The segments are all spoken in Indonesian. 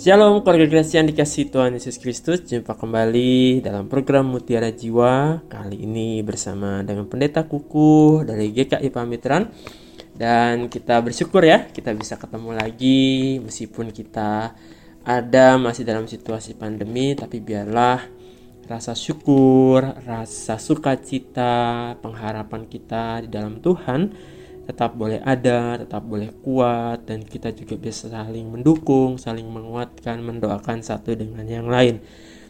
Shalom keluarga Gracia yang dikasih Tuhan Yesus Kristus. Jumpa kembali dalam program Mutiara Jiwa. Kali ini bersama dengan Pendeta Kuku dari GKI Pamitran Dan kita bersyukur ya kita bisa ketemu lagi. Meskipun kita ada masih dalam situasi pandemi Tapi biarlah rasa syukur, rasa sukacita, pengharapan kita di dalam Tuhan tetap boleh ada, tetap boleh kuat, dan kita juga bisa saling mendukung, saling menguatkan, mendoakan satu dengan yang lain.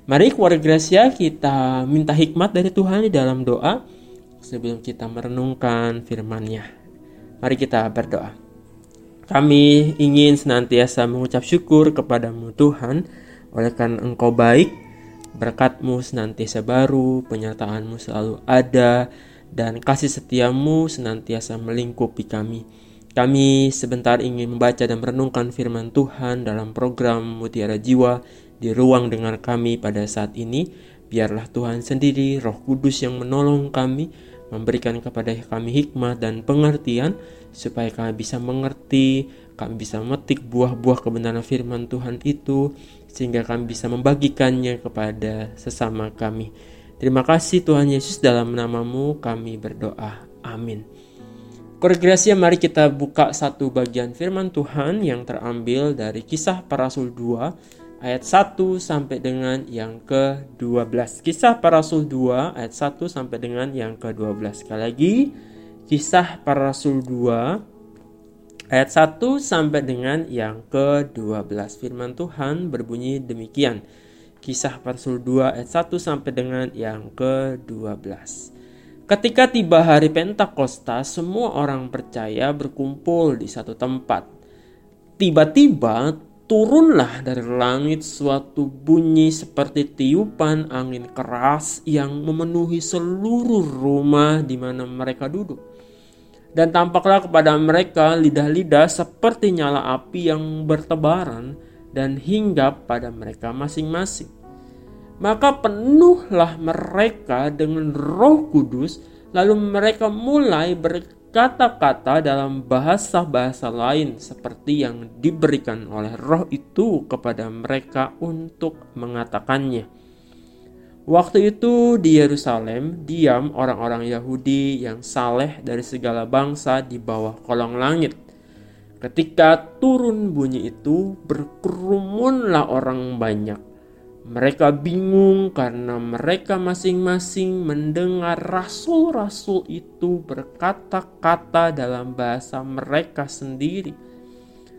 Mari keluarga Gracia kita minta hikmat dari Tuhan di dalam doa sebelum kita merenungkan firman-Nya. Mari kita berdoa. Kami ingin senantiasa mengucap syukur kepadamu Tuhan, oleh karena Engkau baik, berkatmu senantiasa baru, penyertaanmu selalu ada, dan kasih setiamu senantiasa melingkupi kami. Kami sebentar ingin membaca dan merenungkan firman Tuhan dalam program Mutiara Jiwa di ruang dengar kami pada saat ini. Biarlah Tuhan sendiri, Roh Kudus yang menolong kami, memberikan kepada kami hikmat dan pengertian, supaya kami bisa mengerti, kami bisa memetik buah-buah kebenaran firman Tuhan itu, sehingga kami bisa membagikannya kepada sesama kami. Terima kasih Tuhan Yesus dalam namamu kami berdoa. Amin. Koregrasi mari kita buka satu bagian firman Tuhan yang terambil dari kisah para rasul 2 ayat 1 sampai dengan yang ke-12. Kisah para rasul 2 ayat 1 sampai dengan yang ke-12. Sekali lagi, kisah para rasul 2 ayat 1 sampai dengan yang ke-12. Firman Tuhan berbunyi demikian. Kisah Rasul 2 ayat 1 sampai dengan yang ke-12. Ketika tiba hari Pentakosta, semua orang percaya berkumpul di satu tempat. Tiba-tiba turunlah dari langit suatu bunyi seperti tiupan angin keras yang memenuhi seluruh rumah di mana mereka duduk. Dan tampaklah kepada mereka lidah-lidah seperti nyala api yang bertebaran dan hinggap pada mereka masing-masing. Maka penuhlah mereka dengan Roh Kudus, lalu mereka mulai berkata-kata dalam bahasa-bahasa lain seperti yang diberikan oleh Roh itu kepada mereka untuk mengatakannya. Waktu itu di Yerusalem diam orang-orang Yahudi yang saleh dari segala bangsa di bawah kolong langit Ketika turun bunyi itu, berkerumunlah orang banyak. Mereka bingung karena mereka masing-masing mendengar rasul-rasul itu berkata-kata dalam bahasa mereka sendiri.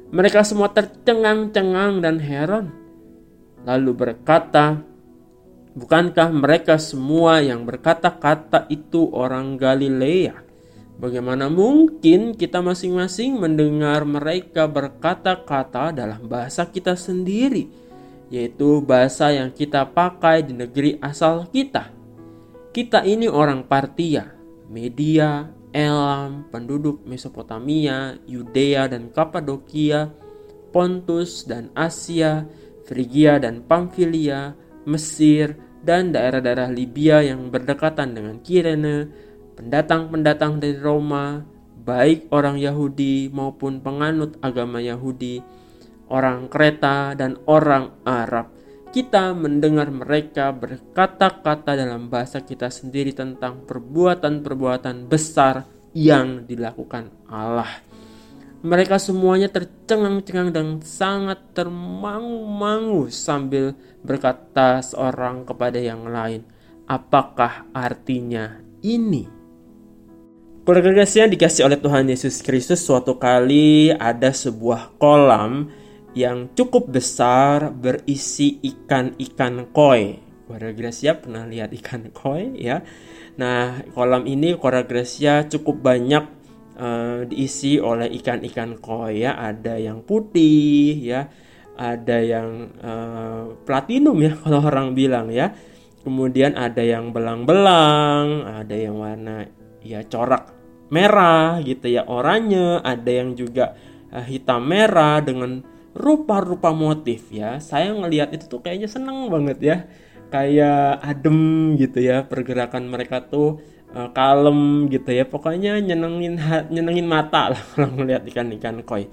Mereka semua tercengang-cengang dan heran. Lalu berkata, "Bukankah mereka semua yang berkata-kata itu orang Galilea?" Bagaimana mungkin kita masing-masing mendengar mereka berkata-kata dalam bahasa kita sendiri, yaitu bahasa yang kita pakai di negeri asal kita? Kita ini orang Partia, Media, Elam, penduduk Mesopotamia, Yudea dan Kapadokia, Pontus dan Asia, Frigia dan Pamfilia, Mesir, dan daerah-daerah Libya yang berdekatan dengan Kirene, pendatang-pendatang dari Roma, baik orang Yahudi maupun penganut agama Yahudi, orang Kreta dan orang Arab. Kita mendengar mereka berkata-kata dalam bahasa kita sendiri tentang perbuatan-perbuatan besar yang dilakukan Allah. Mereka semuanya tercengang-cengang dan sangat termangu-mangu sambil berkata seorang kepada yang lain, "Apakah artinya ini?" Keluarga yang dikasih oleh Tuhan Yesus Kristus suatu kali ada sebuah kolam yang cukup besar berisi ikan-ikan koi. Keluarga Gracia pernah lihat ikan koi ya. Nah, kolam ini keluarga Gracia cukup banyak uh, diisi oleh ikan-ikan koi ya. Ada yang putih ya, ada yang uh, platinum ya kalau orang bilang ya. Kemudian ada yang belang-belang, ada yang warna ya corak merah gitu ya oranye ada yang juga uh, hitam merah dengan rupa-rupa motif ya saya ngelihat itu tuh kayaknya seneng banget ya. Kayak adem gitu ya pergerakan mereka tuh uh, kalem gitu ya. Pokoknya nyenengin nyenengin mata lah kalau ngelihat ikan-ikan koi.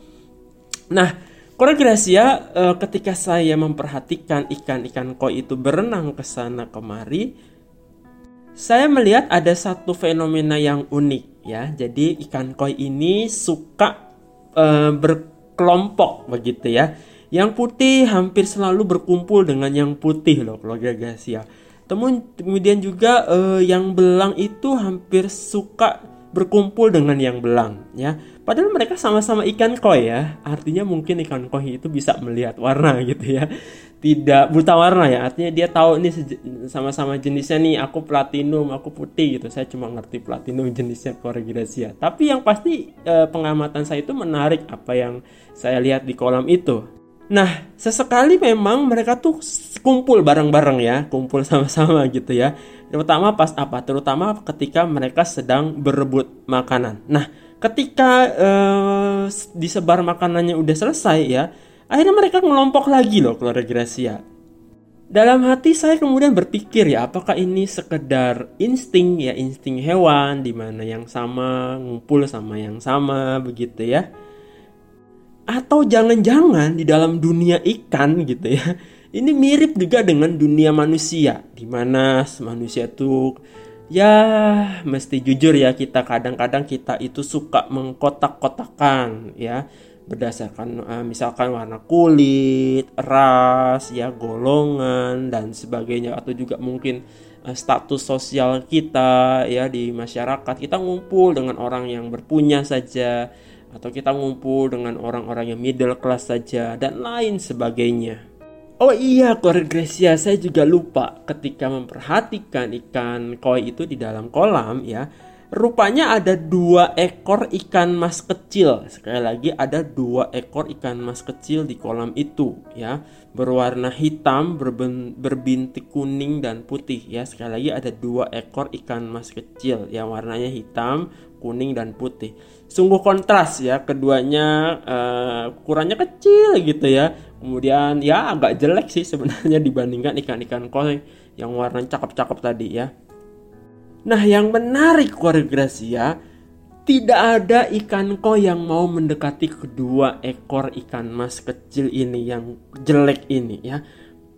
Nah Keluarga Gracia, uh, ketika saya memperhatikan ikan-ikan koi itu berenang ke sana kemari, saya melihat ada satu fenomena yang unik ya. Jadi ikan koi ini suka uh, berkelompok begitu ya. Yang putih hampir selalu berkumpul dengan yang putih loh keluarga Gracia. Kemudian juga uh, yang belang itu hampir suka berkumpul dengan yang belang ya. Padahal mereka sama-sama ikan koi ya. Artinya mungkin ikan koi itu bisa melihat warna gitu ya. Tidak buta warna ya. Artinya dia tahu ini sama-sama jenisnya nih. Aku platinum, aku putih gitu. Saya cuma ngerti platinum jenisnya Coregracia. Tapi yang pasti eh, pengamatan saya itu menarik apa yang saya lihat di kolam itu. Nah, sesekali memang mereka tuh kumpul bareng-bareng ya, kumpul sama-sama gitu ya. Terutama pas apa? Terutama ketika mereka sedang berebut makanan. Nah, ketika uh, disebar makanannya udah selesai ya akhirnya mereka ngelompok lagi loh keluarga Gracia. Dalam hati saya kemudian berpikir ya apakah ini sekedar insting ya insting hewan di mana yang sama ngumpul sama yang sama begitu ya. Atau jangan-jangan di dalam dunia ikan gitu ya ini mirip juga dengan dunia manusia di mana manusia tuh ya mesti jujur ya kita kadang-kadang kita itu suka mengkotak-kotakan ya berdasarkan uh, misalkan warna kulit, ras, ya golongan dan sebagainya atau juga mungkin uh, status sosial kita ya di masyarakat kita ngumpul dengan orang yang berpunya saja atau kita ngumpul dengan orang-orang yang middle class saja dan lain sebagainya. Oh iya, Gracia, saya juga lupa ketika memperhatikan ikan koi itu di dalam kolam ya. Rupanya ada dua ekor ikan mas kecil. Sekali lagi ada dua ekor ikan mas kecil di kolam itu ya. Berwarna hitam, berbintik kuning dan putih ya. Sekali lagi ada dua ekor ikan mas kecil yang warnanya hitam, kuning dan putih. Sungguh kontras ya keduanya uh, ukurannya kecil gitu ya Kemudian ya agak jelek sih sebenarnya dibandingkan ikan-ikan koi yang warna cakep-cakep tadi ya. Nah yang menarik Gracia tidak ada ikan koi yang mau mendekati kedua ekor ikan mas kecil ini yang jelek ini ya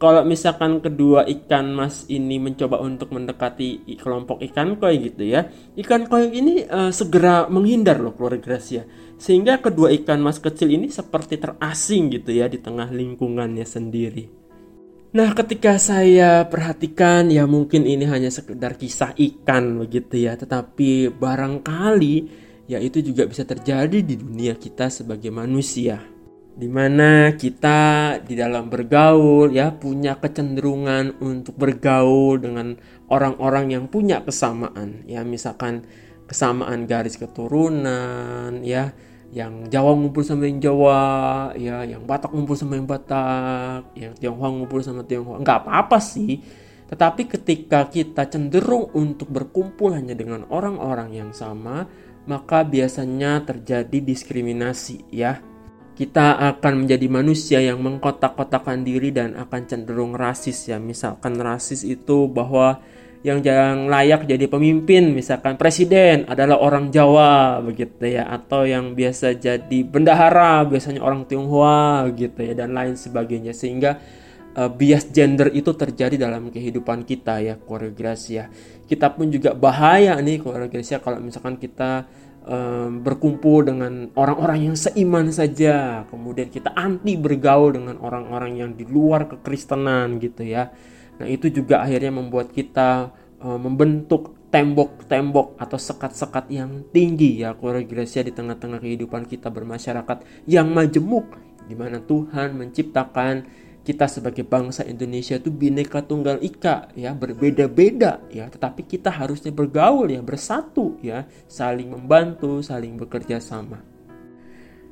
kalau misalkan kedua ikan mas ini mencoba untuk mendekati kelompok ikan koi gitu ya, ikan koi ini uh, segera menghindar loh keluar Gracia. Sehingga kedua ikan mas kecil ini seperti terasing gitu ya di tengah lingkungannya sendiri. Nah, ketika saya perhatikan ya mungkin ini hanya sekedar kisah ikan begitu ya, tetapi barangkali ya itu juga bisa terjadi di dunia kita sebagai manusia di mana kita di dalam bergaul ya punya kecenderungan untuk bergaul dengan orang-orang yang punya kesamaan. Ya misalkan kesamaan garis keturunan ya yang Jawa ngumpul sama yang Jawa ya yang Batak ngumpul sama yang Batak yang Tionghoa ngumpul sama Tionghoa. Nggak apa-apa sih tetapi ketika kita cenderung untuk berkumpul hanya dengan orang-orang yang sama maka biasanya terjadi diskriminasi ya kita akan menjadi manusia yang mengkotak-kotakan diri dan akan cenderung rasis ya. Misalkan rasis itu bahwa yang jangan layak jadi pemimpin misalkan presiden adalah orang Jawa begitu ya. Atau yang biasa jadi bendahara biasanya orang Tionghoa gitu ya dan lain sebagainya. Sehingga uh, bias gender itu terjadi dalam kehidupan kita ya keluarga ya. Kita pun juga bahaya nih keluarga ya. Kalau misalkan kita um, berkumpul dengan orang-orang yang seiman saja, kemudian kita anti bergaul dengan orang-orang yang di luar kekristenan gitu ya. Nah, itu juga akhirnya membuat kita uh, membentuk tembok-tembok atau sekat-sekat yang tinggi ya keluarga Gracia di tengah-tengah kehidupan kita bermasyarakat yang majemuk di mana Tuhan menciptakan kita sebagai bangsa Indonesia itu bineka tunggal ika ya berbeda-beda ya. Tetapi kita harusnya bergaul ya bersatu ya. Saling membantu saling bekerja sama.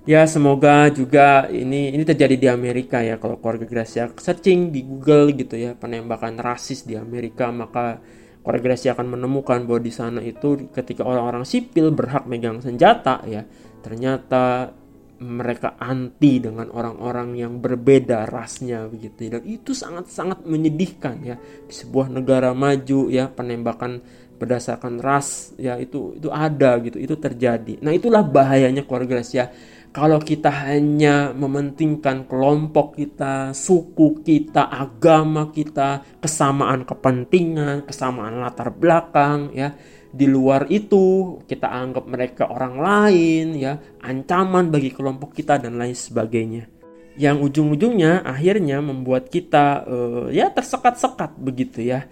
Ya semoga juga ini ini terjadi di Amerika ya. Kalau keluarga Gracia searching di Google gitu ya penembakan rasis di Amerika maka keluarga Gracia akan menemukan bahwa di sana itu ketika orang-orang sipil berhak megang senjata ya ternyata mereka anti dengan orang-orang yang berbeda rasnya begitu dan itu sangat-sangat menyedihkan ya. Di sebuah negara maju ya penembakan berdasarkan ras ya itu itu ada gitu. Itu terjadi. Nah itulah bahayanya keluarga ya Kalau kita hanya mementingkan kelompok kita, suku kita, agama kita, kesamaan kepentingan, kesamaan latar belakang ya. Di luar itu kita anggap mereka orang lain ya, ancaman bagi kelompok kita dan lain sebagainya yang ujung-ujungnya akhirnya membuat kita uh, ya tersekat-sekat begitu ya.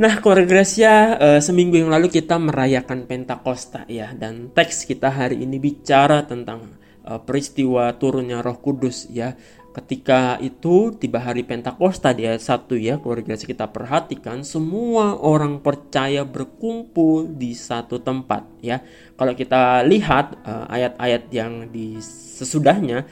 Nah, keluarga Gracia uh, seminggu yang lalu kita merayakan Pentakosta ya dan teks kita hari ini bicara tentang uh, peristiwa turunnya Roh Kudus ya. Ketika itu tiba hari Pentakosta di ayat 1 ya, keluarga kita perhatikan semua orang percaya berkumpul di satu tempat ya. Kalau kita lihat ayat-ayat uh, yang di sesudahnya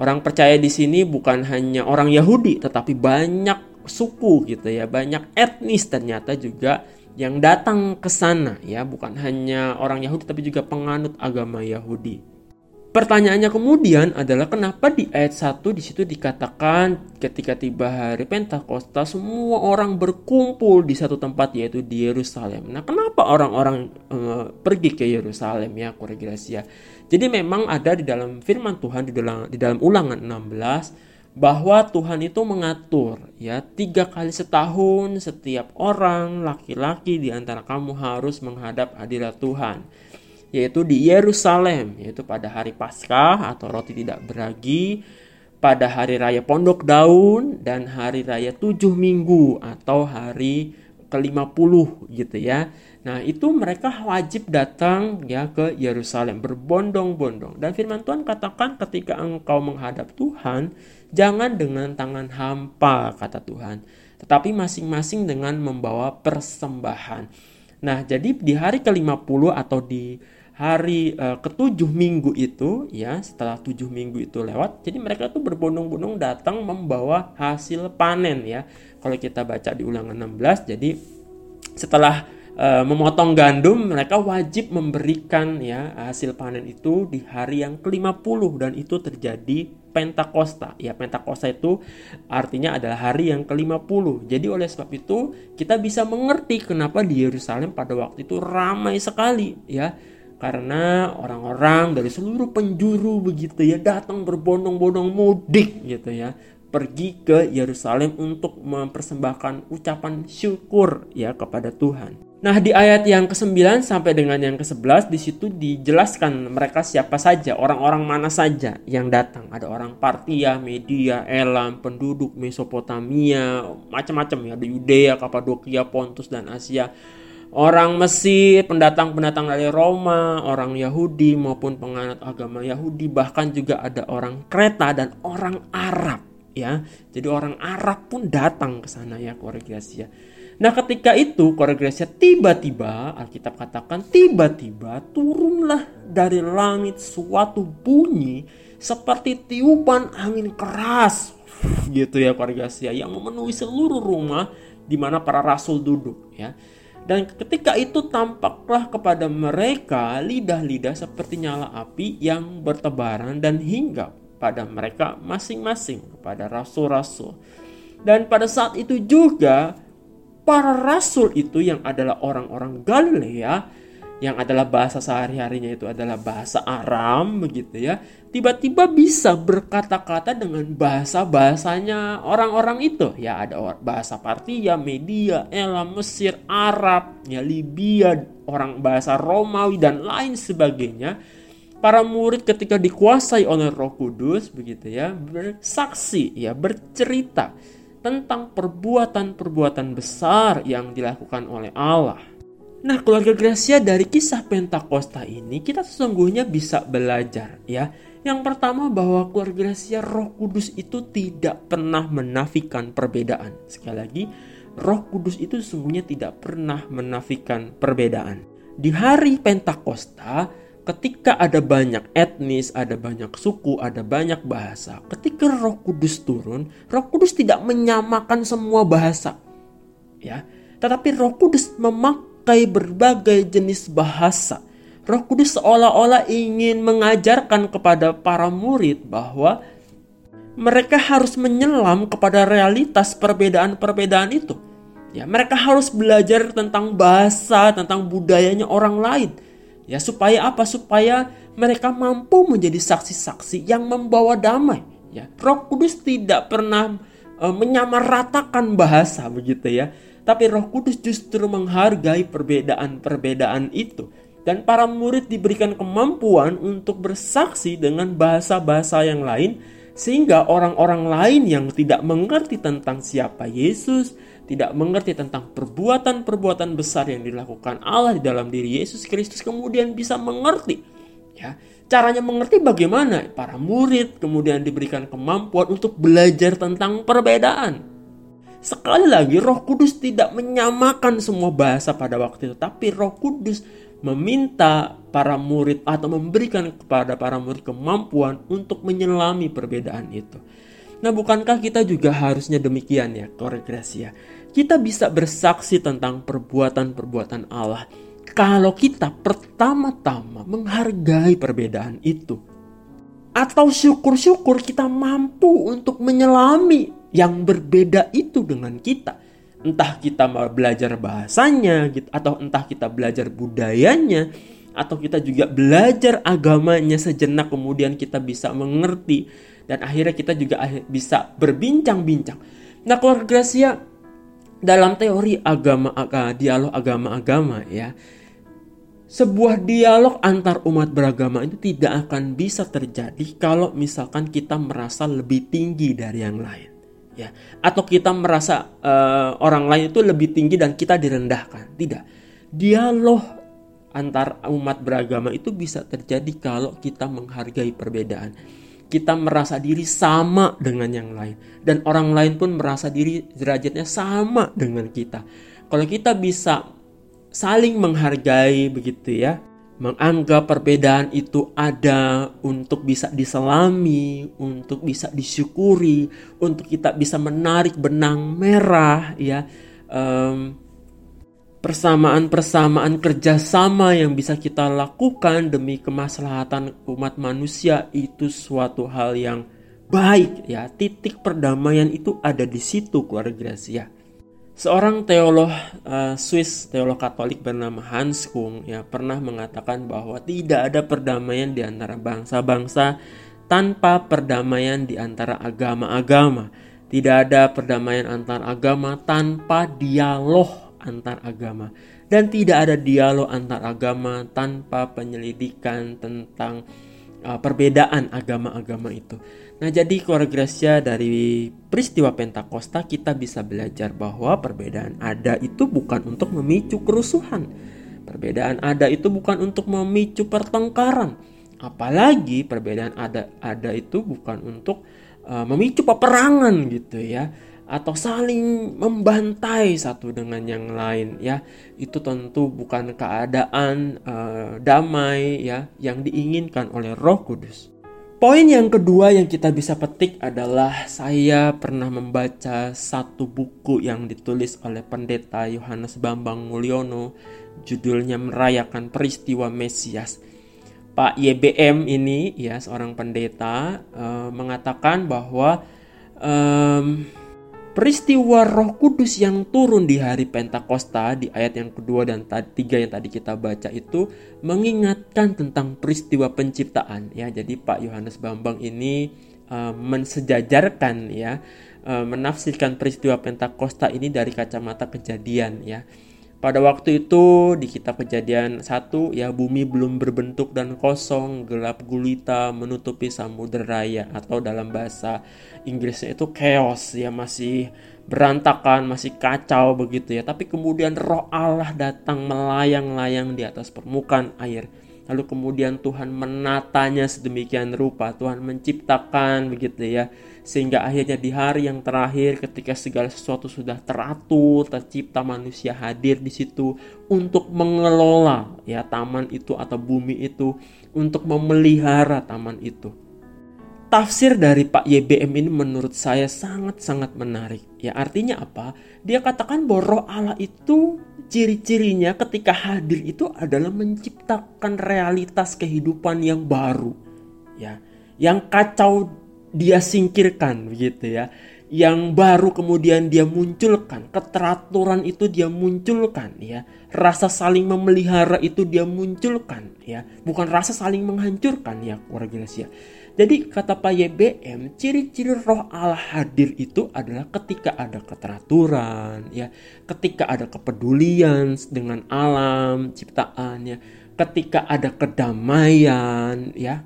Orang percaya di sini bukan hanya orang Yahudi, tetapi banyak suku gitu ya, banyak etnis ternyata juga yang datang ke sana ya, bukan hanya orang Yahudi tapi juga penganut agama Yahudi. Pertanyaannya kemudian adalah kenapa di ayat 1 di situ dikatakan ketika tiba hari Pentakosta semua orang berkumpul di satu tempat yaitu di Yerusalem. Nah, kenapa orang-orang e, pergi ke Yerusalem ya, Gracia? Jadi memang ada di dalam firman Tuhan di dalam di dalam Ulangan 16 bahwa Tuhan itu mengatur ya tiga kali setahun setiap orang laki-laki di antara kamu harus menghadap hadirat Tuhan yaitu di Yerusalem, yaitu pada hari Paskah atau roti tidak beragi, pada hari raya Pondok Daun dan hari raya tujuh minggu atau hari ke-50 gitu ya. Nah, itu mereka wajib datang ya ke Yerusalem berbondong-bondong. Dan firman Tuhan katakan ketika engkau menghadap Tuhan, jangan dengan tangan hampa kata Tuhan, tetapi masing-masing dengan membawa persembahan. Nah, jadi di hari ke-50 atau di hari uh, ketujuh minggu itu ya setelah tujuh minggu itu lewat jadi mereka tuh berbondong-bondong datang membawa hasil panen ya kalau kita baca di ulangan 16 jadi setelah uh, memotong gandum mereka wajib memberikan ya hasil panen itu di hari yang ke-50 dan itu terjadi Pentakosta. Ya, Pentakosta itu artinya adalah hari yang ke-50. Jadi oleh sebab itu kita bisa mengerti kenapa di Yerusalem pada waktu itu ramai sekali ya karena orang-orang dari seluruh penjuru begitu ya datang berbondong-bondong mudik gitu ya pergi ke Yerusalem untuk mempersembahkan ucapan syukur ya kepada Tuhan. Nah, di ayat yang ke-9 sampai dengan yang ke-11 di situ dijelaskan mereka siapa saja, orang-orang mana saja yang datang. Ada orang Partia, Media, Elam, penduduk Mesopotamia, macam-macam ya, ada Yudea, Kapadokia, Pontus dan Asia orang Mesir, pendatang-pendatang dari Roma, orang Yahudi maupun penganut agama Yahudi, bahkan juga ada orang Kreta dan orang Arab ya. Jadi orang Arab pun datang ke sana ya Gracia. Nah ketika itu Gracia tiba-tiba Alkitab katakan tiba-tiba turunlah dari langit suatu bunyi seperti tiupan angin keras gitu ya Gracia yang memenuhi seluruh rumah di mana para rasul duduk ya. Dan ketika itu tampaklah kepada mereka lidah-lidah seperti nyala api yang bertebaran dan hinggap pada mereka masing-masing kepada rasul-rasul. Dan pada saat itu juga para rasul itu yang adalah orang-orang Galilea yang adalah bahasa sehari-harinya itu adalah bahasa Aram begitu ya tiba-tiba bisa berkata-kata dengan bahasa-bahasanya orang-orang itu. Ya ada bahasa Partia, Media, Elam, Mesir, Arab, ya Libya, orang bahasa Romawi dan lain sebagainya. Para murid ketika dikuasai oleh Roh Kudus begitu ya bersaksi ya bercerita tentang perbuatan-perbuatan besar yang dilakukan oleh Allah Nah, keluarga Gracia dari kisah Pentakosta ini kita sesungguhnya bisa belajar ya. Yang pertama bahwa keluarga Gracia Roh Kudus itu tidak pernah menafikan perbedaan. Sekali lagi, Roh Kudus itu sesungguhnya tidak pernah menafikan perbedaan. Di hari Pentakosta, ketika ada banyak etnis, ada banyak suku, ada banyak bahasa, ketika Roh Kudus turun, Roh Kudus tidak menyamakan semua bahasa. Ya, tetapi Roh Kudus memak memakai berbagai jenis bahasa. Roh Kudus seolah-olah ingin mengajarkan kepada para murid bahwa mereka harus menyelam kepada realitas perbedaan-perbedaan itu. Ya, mereka harus belajar tentang bahasa, tentang budayanya orang lain. Ya, supaya apa? Supaya mereka mampu menjadi saksi-saksi yang membawa damai. Ya, Roh Kudus tidak pernah e, menyamaratakan bahasa begitu ya. Tapi Roh Kudus justru menghargai perbedaan-perbedaan itu. Dan para murid diberikan kemampuan untuk bersaksi dengan bahasa-bahasa yang lain sehingga orang-orang lain yang tidak mengerti tentang siapa Yesus, tidak mengerti tentang perbuatan-perbuatan besar yang dilakukan Allah di dalam diri Yesus Kristus kemudian bisa mengerti. Ya, caranya mengerti bagaimana? Para murid kemudian diberikan kemampuan untuk belajar tentang perbedaan. Sekali lagi, Roh Kudus tidak menyamakan semua bahasa pada waktu itu, tapi Roh Kudus meminta para murid atau memberikan kepada para murid kemampuan untuk menyelami perbedaan itu. Nah, bukankah kita juga harusnya demikian ya, Gracia? Kita bisa bersaksi tentang perbuatan-perbuatan Allah kalau kita pertama-tama menghargai perbedaan itu. Atau syukur-syukur kita mampu untuk menyelami yang berbeda itu dengan kita entah kita mau belajar bahasanya gitu atau entah kita belajar budayanya atau kita juga belajar agamanya sejenak kemudian kita bisa mengerti dan akhirnya kita juga bisa berbincang-bincang. Nah, keluarga Gracia dalam teori agama dialog agama-agama ya sebuah dialog antar umat beragama itu tidak akan bisa terjadi kalau misalkan kita merasa lebih tinggi dari yang lain ya. Atau kita merasa uh, orang lain itu lebih tinggi dan kita direndahkan. Tidak. Dialog antar umat beragama itu bisa terjadi kalau kita menghargai perbedaan. Kita merasa diri sama dengan yang lain. Dan orang lain pun merasa diri derajatnya sama dengan kita. Kalau kita bisa saling menghargai begitu ya menganggap perbedaan itu ada untuk bisa diselami, untuk bisa disyukuri, untuk kita bisa menarik benang merah, ya um, persamaan-persamaan kerjasama yang bisa kita lakukan demi kemaslahatan umat manusia itu suatu hal yang baik, ya titik perdamaian itu ada di situ keluarga Gracia. Seorang teolog uh, Swiss, teolog Katolik bernama Hans Kung ya pernah mengatakan bahwa tidak ada perdamaian di antara bangsa-bangsa tanpa perdamaian di antara agama-agama. Tidak ada perdamaian antar agama tanpa dialog antar agama dan tidak ada dialog antar agama tanpa penyelidikan tentang uh, perbedaan agama-agama itu. Nah, jadi keluarga Gracia dari peristiwa Pentakosta kita bisa belajar bahwa perbedaan ada itu bukan untuk memicu kerusuhan. Perbedaan ada itu bukan untuk memicu pertengkaran. Apalagi perbedaan ada ada itu bukan untuk uh, memicu peperangan gitu ya atau saling membantai satu dengan yang lain ya itu tentu bukan keadaan uh, damai ya yang diinginkan oleh Roh Kudus. Poin yang kedua yang kita bisa petik adalah saya pernah membaca satu buku yang ditulis oleh pendeta Yohanes Bambang Mulyono judulnya merayakan peristiwa Mesias. Pak YBM ini ya seorang pendeta uh, mengatakan bahwa um, Peristiwa Roh Kudus yang turun di hari Pentakosta di ayat yang kedua dan tiga yang tadi kita baca itu mengingatkan tentang peristiwa penciptaan ya. Jadi Pak Yohanes Bambang ini uh, mensejajarkan ya, uh, menafsirkan peristiwa Pentakosta ini dari kacamata kejadian ya. Pada waktu itu di kitab kejadian satu ya bumi belum berbentuk dan kosong, gelap gulita menutupi samudera raya atau dalam bahasa Inggrisnya itu chaos ya masih berantakan, masih kacau begitu ya. Tapi kemudian roh Allah datang melayang-layang di atas permukaan air. Lalu kemudian Tuhan menatanya sedemikian rupa, Tuhan menciptakan begitu ya sehingga akhirnya di hari yang terakhir ketika segala sesuatu sudah teratur, tercipta manusia hadir di situ untuk mengelola ya taman itu atau bumi itu, untuk memelihara taman itu. Tafsir dari Pak YBM ini menurut saya sangat-sangat menarik. Ya artinya apa? Dia katakan bahwa roh Allah itu ciri-cirinya ketika hadir itu adalah menciptakan realitas kehidupan yang baru. Ya, yang kacau dia singkirkan begitu ya. yang baru kemudian dia munculkan, keteraturan itu dia munculkan ya. Rasa saling memelihara itu dia munculkan ya, bukan rasa saling menghancurkan ya keluarga ya. Jadi kata Pak YBM, ciri-ciri roh Allah hadir itu adalah ketika ada keteraturan ya, ketika ada kepedulian dengan alam ciptaan ya, ketika ada kedamaian ya,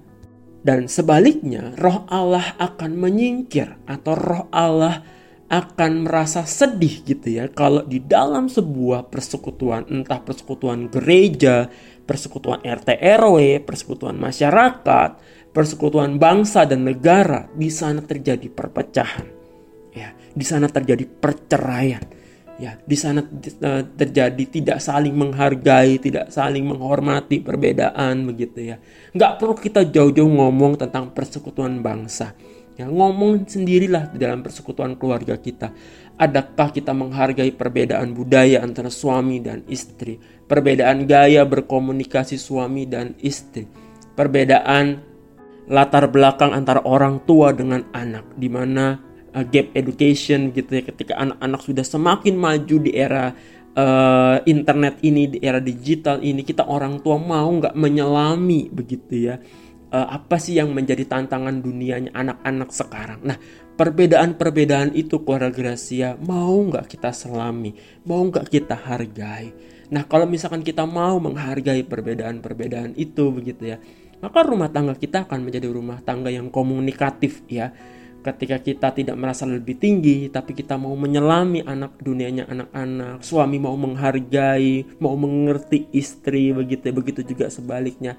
dan sebaliknya, roh Allah akan menyingkir atau roh Allah akan merasa sedih gitu ya kalau di dalam sebuah persekutuan entah persekutuan gereja, persekutuan RT RW, persekutuan masyarakat, persekutuan bangsa dan negara di sana terjadi perpecahan. Ya, di sana terjadi perceraian ya di sana eh, terjadi tidak saling menghargai tidak saling menghormati perbedaan begitu ya. Nggak perlu kita jauh-jauh ngomong tentang persekutuan bangsa. Ya ngomong sendirilah di dalam persekutuan keluarga kita. Adakah kita menghargai perbedaan budaya antara suami dan istri? Perbedaan gaya berkomunikasi suami dan istri? Perbedaan latar belakang antara orang tua dengan anak? Di mana uh, gap education gitu ya ketika anak-anak sudah semakin maju di era uh, internet ini di era digital ini kita orang tua mau nggak menyelami begitu ya. Uh, apa sih yang menjadi tantangan dunianya anak-anak sekarang? Nah perbedaan-perbedaan itu keluarga Gracia mau nggak kita selami? Mau nggak kita hargai? Nah kalau misalkan kita mau menghargai perbedaan-perbedaan itu begitu ya maka rumah tangga kita akan menjadi rumah tangga yang komunikatif ya ketika kita tidak merasa lebih tinggi tapi kita mau menyelami anak dunianya anak-anak suami mau menghargai mau mengerti istri begitu begitu juga sebaliknya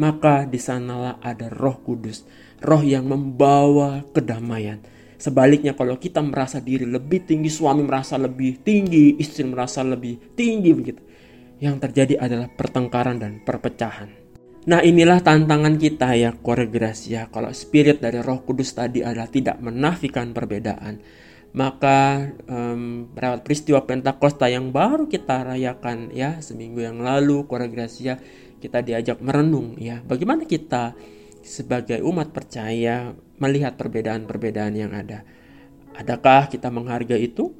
maka di sanalah ada Roh Kudus roh yang membawa kedamaian. Sebaliknya kalau kita merasa diri lebih tinggi suami merasa lebih tinggi istri merasa lebih tinggi begitu yang terjadi adalah pertengkaran dan perpecahan Nah inilah tantangan kita ya ya. Kalau spirit dari roh kudus tadi adalah tidak menafikan perbedaan Maka um, peristiwa Pentakosta yang baru kita rayakan ya Seminggu yang lalu ya kita diajak merenung ya Bagaimana kita sebagai umat percaya melihat perbedaan-perbedaan yang ada. Adakah kita menghargai itu?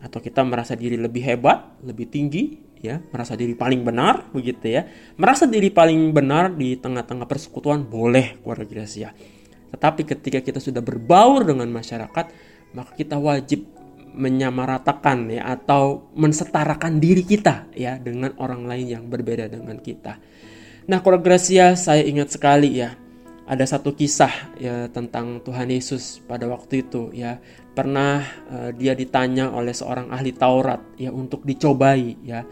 Atau kita merasa diri lebih hebat, lebih tinggi, ya merasa diri paling benar begitu ya. Merasa diri paling benar di tengah-tengah persekutuan boleh keluarga gereja tetapi ketika kita sudah berbaur dengan masyarakat maka kita wajib menyamaratakan ya atau mensetarakan diri kita ya dengan orang lain yang berbeda dengan kita. Nah, keluarga Gracia saya ingat sekali ya ada satu kisah ya tentang Tuhan Yesus pada waktu itu ya pernah uh, dia ditanya oleh seorang ahli Taurat ya untuk dicobai ya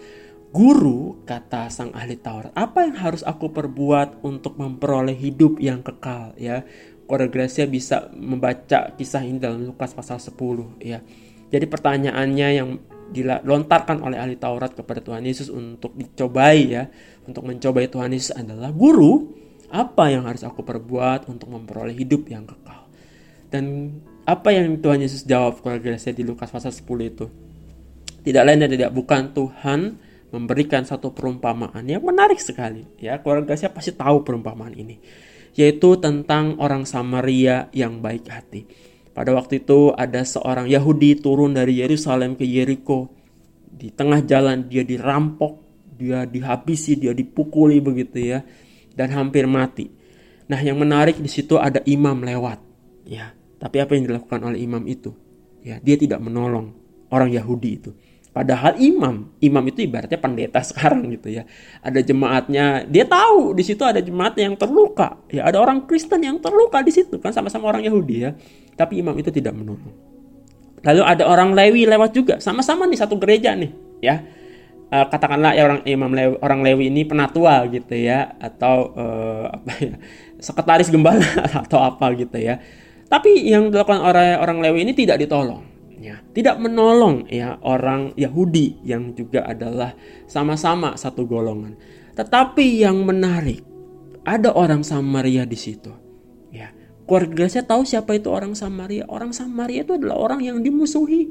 Guru, kata sang ahli Taurat, apa yang harus aku perbuat untuk memperoleh hidup yang kekal ya? Kore Gracia bisa membaca kisah ini dalam Lukas pasal 10 ya. Jadi pertanyaannya yang dilontarkan oleh ahli Taurat kepada Tuhan Yesus untuk dicobai ya, untuk mencobai Tuhan Yesus adalah, "Guru, apa yang harus aku perbuat untuk memperoleh hidup yang kekal?" Dan apa yang Tuhan Yesus jawab kepada Gracia di Lukas pasal 10 itu? Tidak lain dan tidak bukan Tuhan memberikan satu perumpamaan yang menarik sekali. Ya keluarga saya pasti tahu perumpamaan ini. Yaitu tentang orang Samaria yang baik hati. Pada waktu itu ada seorang Yahudi turun dari Yerusalem ke Yeriko. Di tengah jalan dia dirampok dia dihabisi dia dipukuli begitu ya dan hampir mati. Nah yang menarik di situ ada imam lewat ya tapi apa yang dilakukan oleh imam itu ya dia tidak menolong orang Yahudi itu Padahal imam, imam itu ibaratnya pendeta sekarang gitu ya. Ada jemaatnya, dia tahu di situ ada jemaat yang terluka. Ya ada orang Kristen yang terluka di situ kan sama-sama orang Yahudi ya. Tapi imam itu tidak menolong. Lalu ada orang Lewi lewat juga, sama-sama di satu gereja nih, ya. Uh, katakanlah ya orang imam Lewi, orang Lewi ini penatua gitu ya, atau uh, apa ya, sekretaris gembala atau apa gitu ya. Tapi yang dilakukan oleh orang Lewi ini tidak ditolong ya tidak menolong ya orang Yahudi yang juga adalah sama-sama satu golongan. Tetapi yang menarik ada orang Samaria di situ. Ya, keluarga saya tahu siapa itu orang Samaria. Orang Samaria itu adalah orang yang dimusuhi.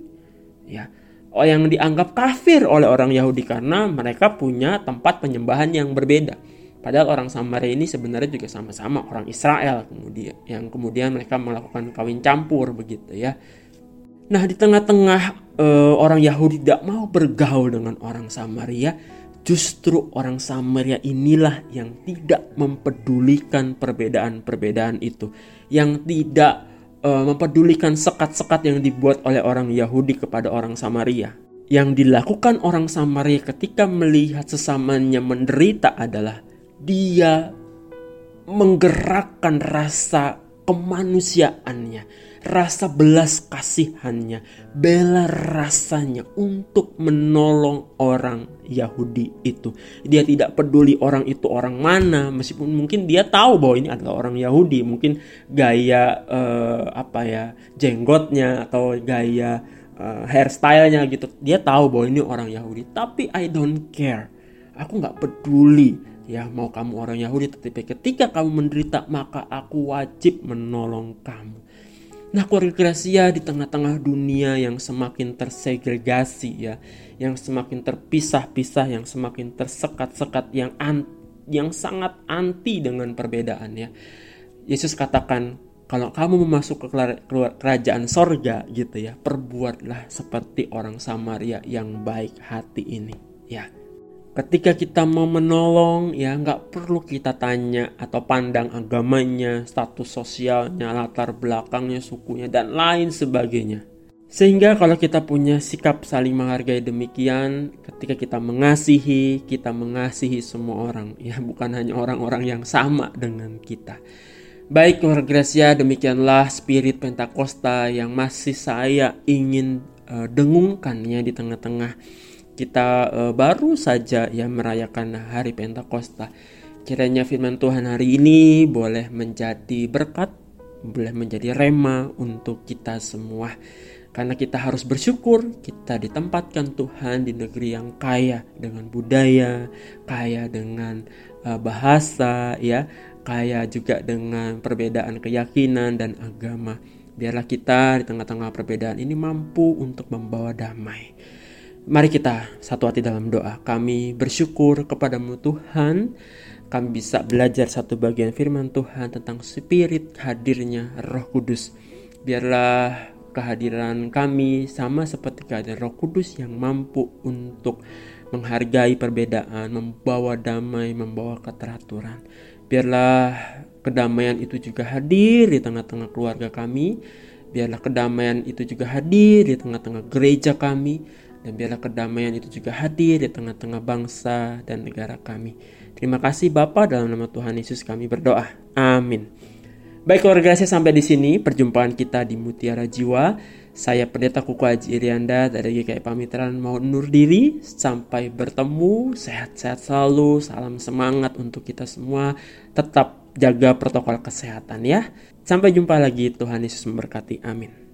Ya, oh yang dianggap kafir oleh orang Yahudi karena mereka punya tempat penyembahan yang berbeda. Padahal orang Samaria ini sebenarnya juga sama-sama orang Israel kemudian yang kemudian mereka melakukan kawin campur begitu ya. Nah, di tengah-tengah uh, orang Yahudi tidak mau bergaul dengan orang Samaria, justru orang Samaria inilah yang tidak mempedulikan perbedaan-perbedaan itu, yang tidak uh, mempedulikan sekat-sekat yang dibuat oleh orang Yahudi kepada orang Samaria. Yang dilakukan orang Samaria ketika melihat sesamanya menderita adalah dia menggerakkan rasa kemanusiaannya, rasa belas kasihannya, bela rasanya untuk menolong orang Yahudi itu. Dia tidak peduli orang itu orang mana, meskipun mungkin dia tahu bahwa ini adalah orang Yahudi, mungkin gaya uh, apa ya jenggotnya atau gaya uh, hairstylenya gitu, dia tahu bahwa ini orang Yahudi. Tapi I don't care, aku nggak peduli ya mau kamu orang Yahudi tetapi ketika kamu menderita maka aku wajib menolong kamu. Nah keluarga Gracia di tengah-tengah dunia yang semakin tersegregasi ya yang semakin terpisah-pisah yang semakin tersekat-sekat yang an yang sangat anti dengan perbedaan ya. Yesus katakan kalau kamu masuk ke kerajaan sorga gitu ya perbuatlah seperti orang Samaria yang baik hati ini. Ya Ketika kita mau menolong, ya nggak perlu kita tanya atau pandang agamanya, status sosialnya, latar belakangnya, sukunya, dan lain sebagainya. Sehingga kalau kita punya sikap saling menghargai demikian, ketika kita mengasihi, kita mengasihi semua orang, ya bukan hanya orang-orang yang sama dengan kita. Baik keluarga Gracia, demikianlah spirit Pentakosta yang masih saya ingin uh, dengungkan ya di tengah-tengah kita uh, baru saja ya merayakan hari Pentakosta. Kiranya firman Tuhan hari ini boleh menjadi berkat, boleh menjadi rema untuk kita semua. Karena kita harus bersyukur kita ditempatkan Tuhan di negeri yang kaya dengan budaya, kaya dengan uh, bahasa ya, kaya juga dengan perbedaan keyakinan dan agama. Biarlah kita di tengah-tengah perbedaan ini mampu untuk membawa damai. Mari kita satu hati dalam doa. Kami bersyukur kepadamu Tuhan. Kami bisa belajar satu bagian firman Tuhan tentang spirit hadirnya roh kudus. Biarlah kehadiran kami sama seperti kehadiran roh kudus yang mampu untuk menghargai perbedaan, membawa damai, membawa keteraturan. Biarlah kedamaian itu juga hadir di tengah-tengah keluarga kami. Biarlah kedamaian itu juga hadir di tengah-tengah gereja kami dan biarlah kedamaian itu juga hadir di tengah-tengah bangsa dan negara kami. Terima kasih Bapa dalam nama Tuhan Yesus kami berdoa. Amin. Baik keluarga saya sampai di sini perjumpaan kita di Mutiara Jiwa. Saya Pendeta Kuku Haji Irianda dari GKI Pamitran mau undur diri. Sampai bertemu, sehat-sehat selalu, salam semangat untuk kita semua. Tetap jaga protokol kesehatan ya. Sampai jumpa lagi, Tuhan Yesus memberkati. Amin.